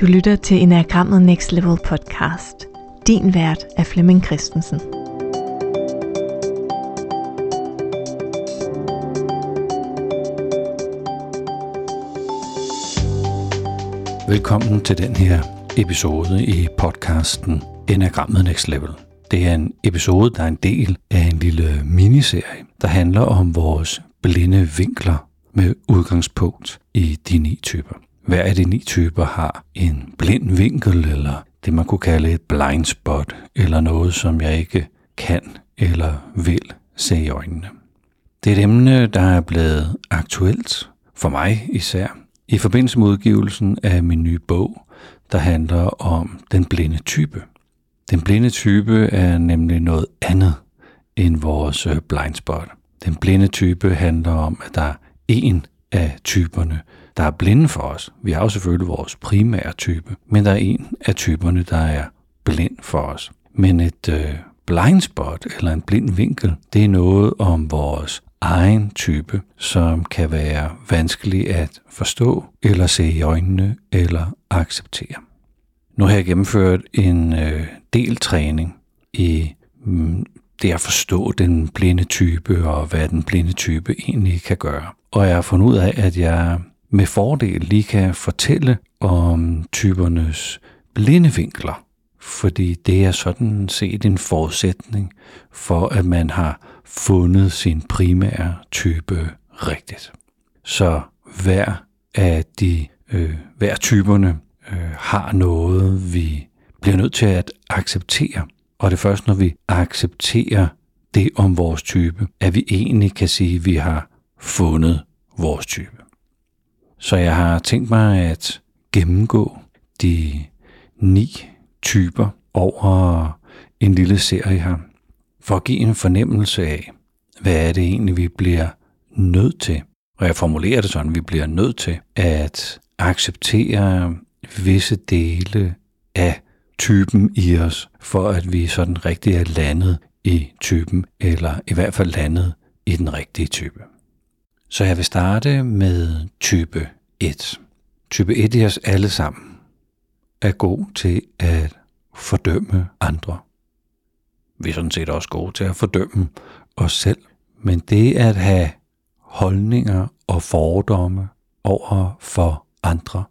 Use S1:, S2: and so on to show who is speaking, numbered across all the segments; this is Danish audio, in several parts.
S1: Du lytter til Enagrammet Next Level podcast. Din vært er Flemming Christensen.
S2: Velkommen til den her episode i podcasten Enagrammet Next Level. Det er en episode, der er en del af en lille miniserie, der handler om vores blinde vinkler med udgangspunkt i de ni typer. Hver af de ni typer har en blind vinkel, eller det man kunne kalde et blind spot, eller noget, som jeg ikke kan eller vil se i øjnene. Det er et emne, der er blevet aktuelt, for mig især, i forbindelse med udgivelsen af min nye bog, der handler om den blinde type. Den blinde type er nemlig noget andet end vores blind spot. Den blinde type handler om, at der er en af typerne, der er blinde for os. Vi har jo selvfølgelig vores primære type, men der er en af typerne, der er blind for os. Men et øh, blind spot eller en blind vinkel, det er noget om vores egen type, som kan være vanskelig at forstå, eller se i øjnene, eller acceptere. Nu har jeg gennemført en øh, del træning i mm, det at forstå den blinde type, og hvad den blinde type egentlig kan gøre. Og jeg har fundet ud af, at jeg med fordel lige kan fortælle om typernes blinde vinkler, fordi det er sådan set en forudsætning for, at man har fundet sin primære type rigtigt. Så hver af de øh, hver typerne øh, har noget, vi bliver nødt til at acceptere. Og det er først, når vi accepterer det om vores type, at vi egentlig kan sige, at vi har fundet vores type. Så jeg har tænkt mig at gennemgå de ni typer over en lille serie her, for at give en fornemmelse af, hvad er det egentlig, vi bliver nødt til. Og jeg formulerer det sådan, at vi bliver nødt til at acceptere visse dele af typen i os, for at vi sådan rigtig er landet i typen, eller i hvert fald landet i den rigtige type. Så jeg vil starte med type 1. Type 1 i os alle sammen er god til at fordømme andre. Vi er sådan set også gode til at fordømme os selv. Men det at have holdninger og fordomme over for andre,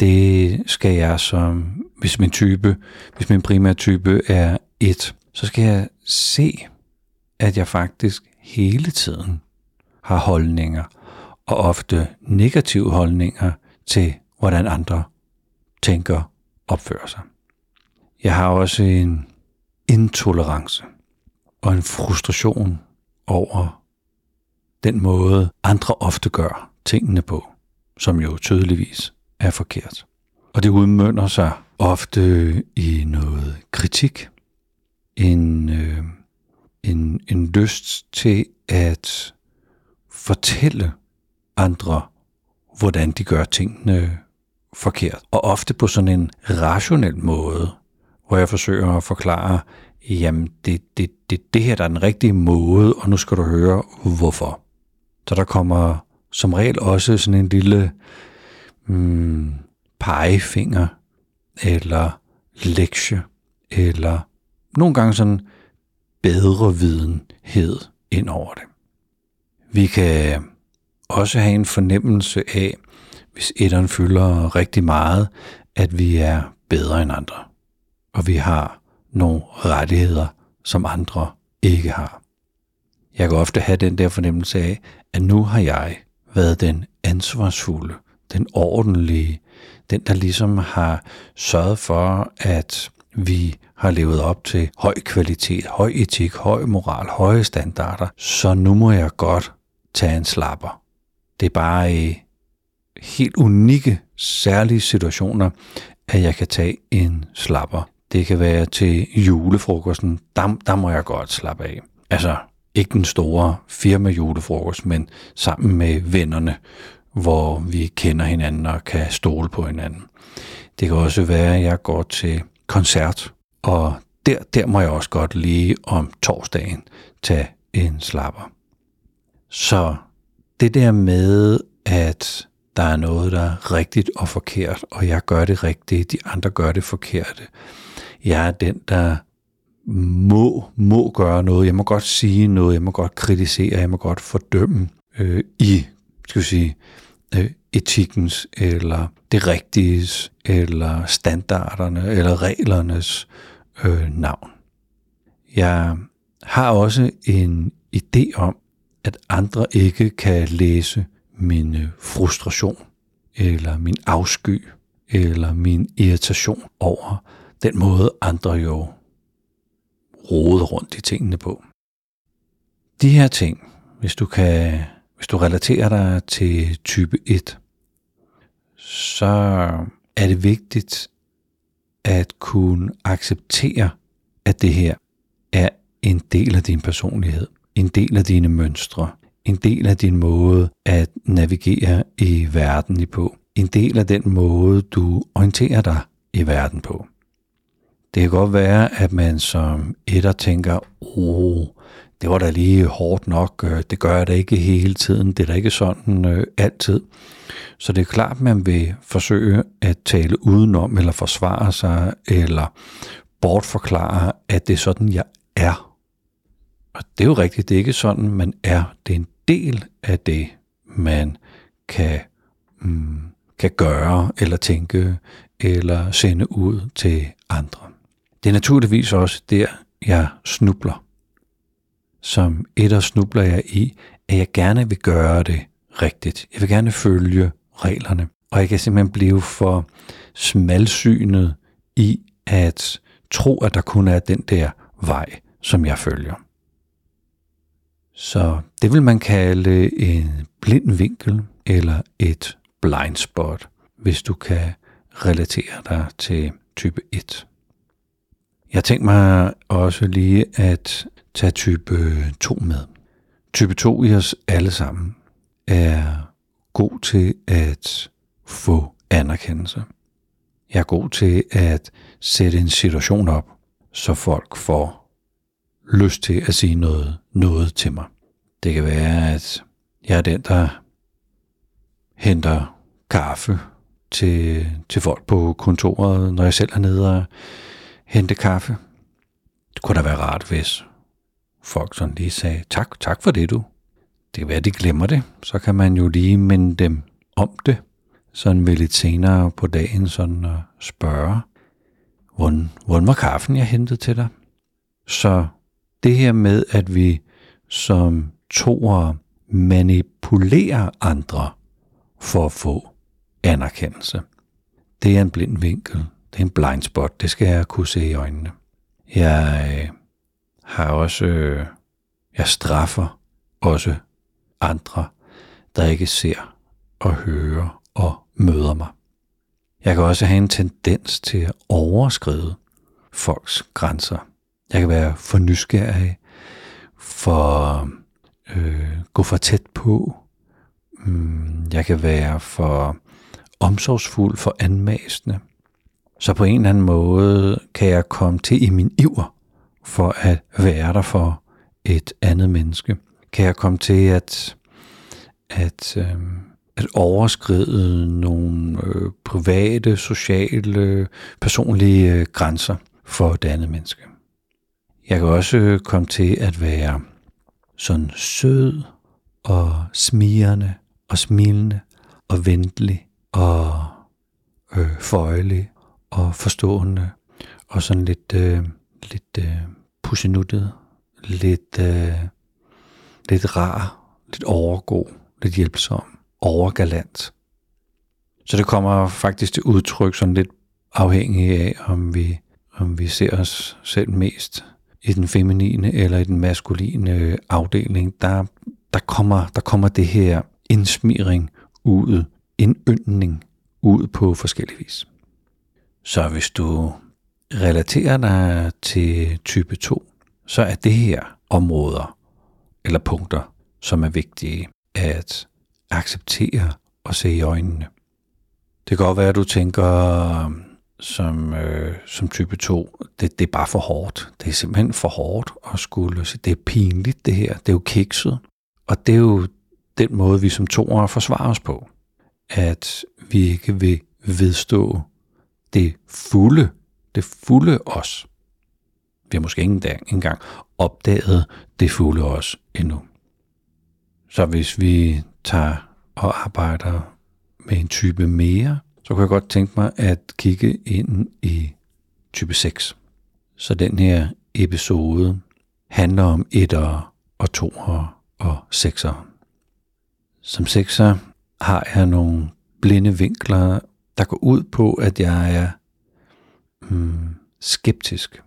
S2: det skal jeg som, hvis min type, hvis min primære type er et, så skal jeg se, at jeg faktisk hele tiden har holdninger, og ofte negative holdninger til, hvordan andre tænker opfører sig. Jeg har også en intolerance og en frustration over den måde, andre ofte gør tingene på, som jo tydeligvis er forkert. Og det udmønter sig ofte i noget kritik, en, øh, en, en lyst til at fortælle andre, hvordan de gør tingene forkert. Og ofte på sådan en rationel måde, hvor jeg forsøger at forklare, jamen det, det, det, det her der er den rigtige måde, og nu skal du høre hvorfor. Så der kommer som regel også sådan en lille mm, pegefinger, eller lektie, eller nogle gange sådan bedre videnhed ind over det. Vi kan også have en fornemmelse af, hvis etteren fylder rigtig meget, at vi er bedre end andre. Og vi har nogle rettigheder, som andre ikke har. Jeg kan ofte have den der fornemmelse af, at nu har jeg været den ansvarsfulde, den ordentlige, den der ligesom har sørget for, at vi har levet op til høj kvalitet, høj etik, høj moral, høje standarder, så nu må jeg godt tage en slapper. Det er bare i helt unikke, særlige situationer, at jeg kan tage en slapper. Det kan være til julefrokosten, der, der må jeg godt slappe af. Altså, ikke den store firma julefrokost, men sammen med vennerne, hvor vi kender hinanden og kan stole på hinanden. Det kan også være, at jeg går til koncert, og der, der må jeg også godt lige om torsdagen tage en slapper. Så det der med, at der er noget, der er rigtigt og forkert, og jeg gør det rigtigt, de andre gør det forkerte. Jeg er den, der må, må gøre noget. Jeg må godt sige noget, jeg må godt kritisere, jeg må godt fordømme øh, i, skal vi sige, øh, etikkens, eller det rigtiges, eller standarderne, eller reglernes øh, navn. Jeg har også en idé om, at andre ikke kan læse min øh, frustration, eller min afsky, eller min irritation over den måde, andre jo rode rundt i tingene på. De her ting, hvis du kan, hvis du relaterer dig til type 1, så er det vigtigt at kunne acceptere, at det her er en del af din personlighed, en del af dine mønstre, en del af din måde at navigere i verden i på, en del af den måde, du orienterer dig i verden på. Det kan godt være, at man som etter tænker, oh, det var da lige hårdt nok, øh, det gør jeg da ikke hele tiden, det er da ikke sådan øh, altid. Så det er klart, man vil forsøge at tale udenom, eller forsvare sig, eller bortforklare, at det er sådan, jeg er. Og det er jo rigtigt, det er ikke sådan, man er. Det er en del af det, man kan, mm, kan gøre, eller tænke, eller sende ud til andre. Det er naturligvis også der, jeg snubler. Som etter snubler jeg i, at jeg gerne vil gøre det rigtigt. Jeg vil gerne følge reglerne. Og jeg kan simpelthen blive for smalsynet i at tro, at der kun er den der vej, som jeg følger. Så det vil man kalde en blind vinkel eller et blind spot, hvis du kan relatere dig til type 1. Jeg tænkte mig også lige at tage type øh, 2 med. Type 2 i os alle sammen er god til at få anerkendelse. Jeg er god til at sætte en situation op, så folk får lyst til at sige noget, noget til mig. Det kan være, at jeg er den, der henter kaffe til, til folk på kontoret, når jeg selv er nede og hente kaffe. Det kunne da være rart, hvis folk sådan lige sagde, tak, tak for det du. Det er være, de glemmer det. Så kan man jo lige minde dem om det. Sådan ved lidt senere på dagen sådan at spørge, hvordan, hvordan var kaffen, jeg hentede til dig? Så det her med, at vi som toer manipulerer andre for at få anerkendelse, det er en blind vinkel. Det er en blind spot. Det skal jeg kunne se i øjnene. Jeg øh, har også, øh, jeg straffer også andre, der ikke ser og hører og møder mig. Jeg kan også have en tendens til at overskride folks grænser. Jeg kan være for nysgerrig, for øh, gå for tæt på. Mm, jeg kan være for omsorgsfuld, for anmasende. Så på en eller anden måde kan jeg komme til i min iver for at være der for et andet menneske. Kan jeg komme til at, at, øh, at overskride nogle øh, private, sociale, personlige øh, grænser for det andet menneske. Jeg kan også øh, komme til at være sådan sød og smirende og smilende og venlig og øh, føjelig og forstående, og sådan lidt, øh, lidt øh, pussenuttet, lidt, øh, lidt rar, lidt overgod, lidt hjælpsom, overgalant. Så det kommer faktisk til udtryk sådan lidt afhængig af, om vi, om vi ser os selv mest i den feminine eller i den maskuline øh, afdeling. Der, der, kommer, der kommer det her indsmiring ud, en yndning ud på forskellige vis. Så hvis du relaterer dig til type 2, så er det her områder eller punkter, som er vigtige at acceptere og se i øjnene. Det kan godt være, at du tænker øhm, som, øh, som type 2, det, det er bare for hårdt. Det er simpelthen for hårdt at skulle se. Det er pinligt det her. Det er jo kikset. Og det er jo den måde, vi som toer forsvarer os på. at vi ikke vil vedstå det fulde, det fulde os. Vi har måske ikke engang opdaget det fulde os endnu. Så hvis vi tager og arbejder med en type mere, så kunne jeg godt tænke mig at kigge ind i type 6. Så den her episode handler om etter og toer og sekser. Som sekser har jeg nogle blinde vinkler, der går ud på, at jeg er hmm, skeptisk.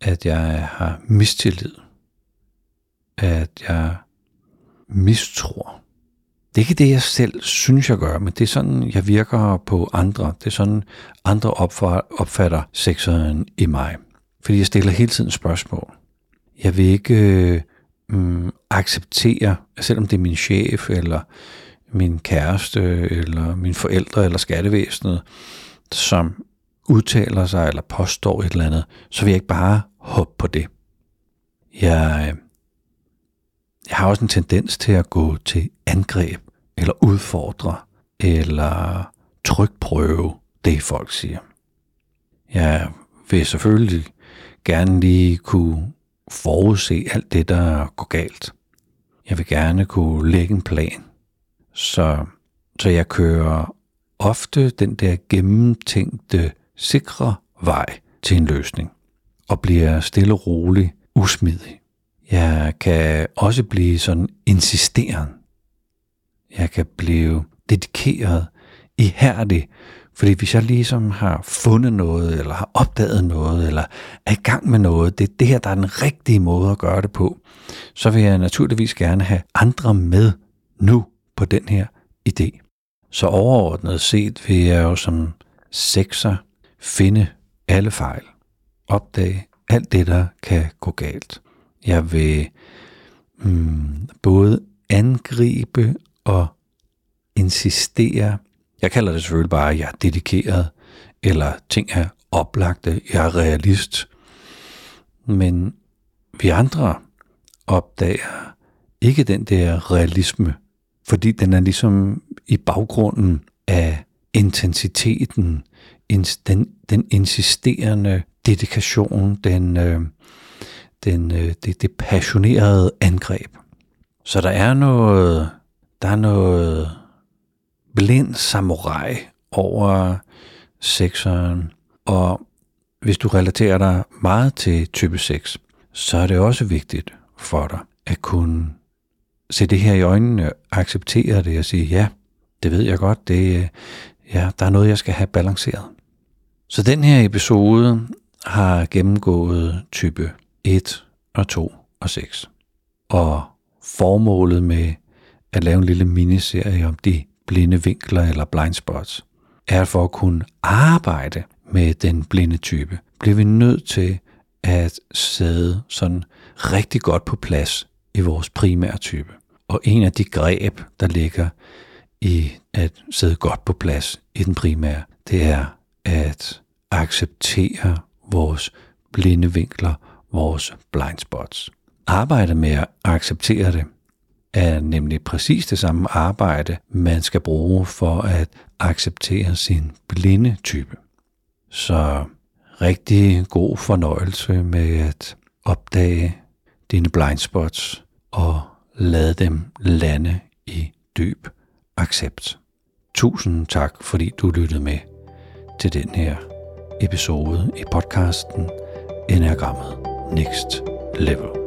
S2: At jeg har mistillid. At jeg mistror. Det er ikke det, jeg selv synes, jeg gør, men det er sådan, jeg virker på andre. Det er sådan, andre opfatter sekseren i mig. Fordi jeg stiller hele tiden spørgsmål. Jeg vil ikke øh, mm, acceptere, selvom det er min chef, eller min kæreste, eller mine forældre, eller skattevæsenet, som udtaler sig eller påstår et eller andet, så vil jeg ikke bare hoppe på det. Jeg, øh, jeg har også en tendens til at gå til angreb, eller udfordre, eller trykprøve det, folk siger. Jeg vil selvfølgelig gerne lige kunne forudse alt det, der går galt. Jeg vil gerne kunne lægge en plan. Så, så jeg kører ofte den der gennemtænkte, sikre vej til en løsning. Og bliver stille og rolig usmidig. Jeg kan også blive sådan insisterende. Jeg kan blive dedikeret, ihærdig, fordi hvis jeg ligesom har fundet noget, eller har opdaget noget, eller er i gang med noget, det er det her, der er den rigtige måde at gøre det på, så vil jeg naturligvis gerne have andre med nu på den her idé. Så overordnet set vil jeg jo som sekser finde alle fejl, opdage alt det, der kan gå galt. Jeg vil mm, både angribe og insistere jeg kalder det selvfølgelig bare, at jeg er dedikeret, eller ting er oplagte, jeg er realist. Men vi andre opdager ikke den der realisme, fordi den er ligesom i baggrunden af intensiteten, den, den insisterende dedikation, den, øh, den, øh, det, det passionerede angreb. Så der er noget, der er noget blind samurai over sekseren, og hvis du relaterer dig meget til type 6, så er det også vigtigt for dig at kunne se det her i øjnene, acceptere det og sige, ja, det ved jeg godt, det, ja, der er noget, jeg skal have balanceret. Så den her episode har gennemgået type 1 og 2 og 6. Og formålet med at lave en lille miniserie om de blinde vinkler eller blind spots, er for at kunne arbejde med den blinde type, bliver vi nødt til at sidde sådan rigtig godt på plads i vores primære type. Og en af de greb, der ligger i at sidde godt på plads i den primære, det er at acceptere vores blinde vinkler, vores blind spots. Arbejde med at acceptere det, er nemlig præcis det samme arbejde, man skal bruge for at acceptere sin blinde type. Så rigtig god fornøjelse med at opdage dine blind spots og lade dem lande i dyb accept. Tusind tak, fordi du lyttede med til den her episode i podcasten Enagrammet Next Level.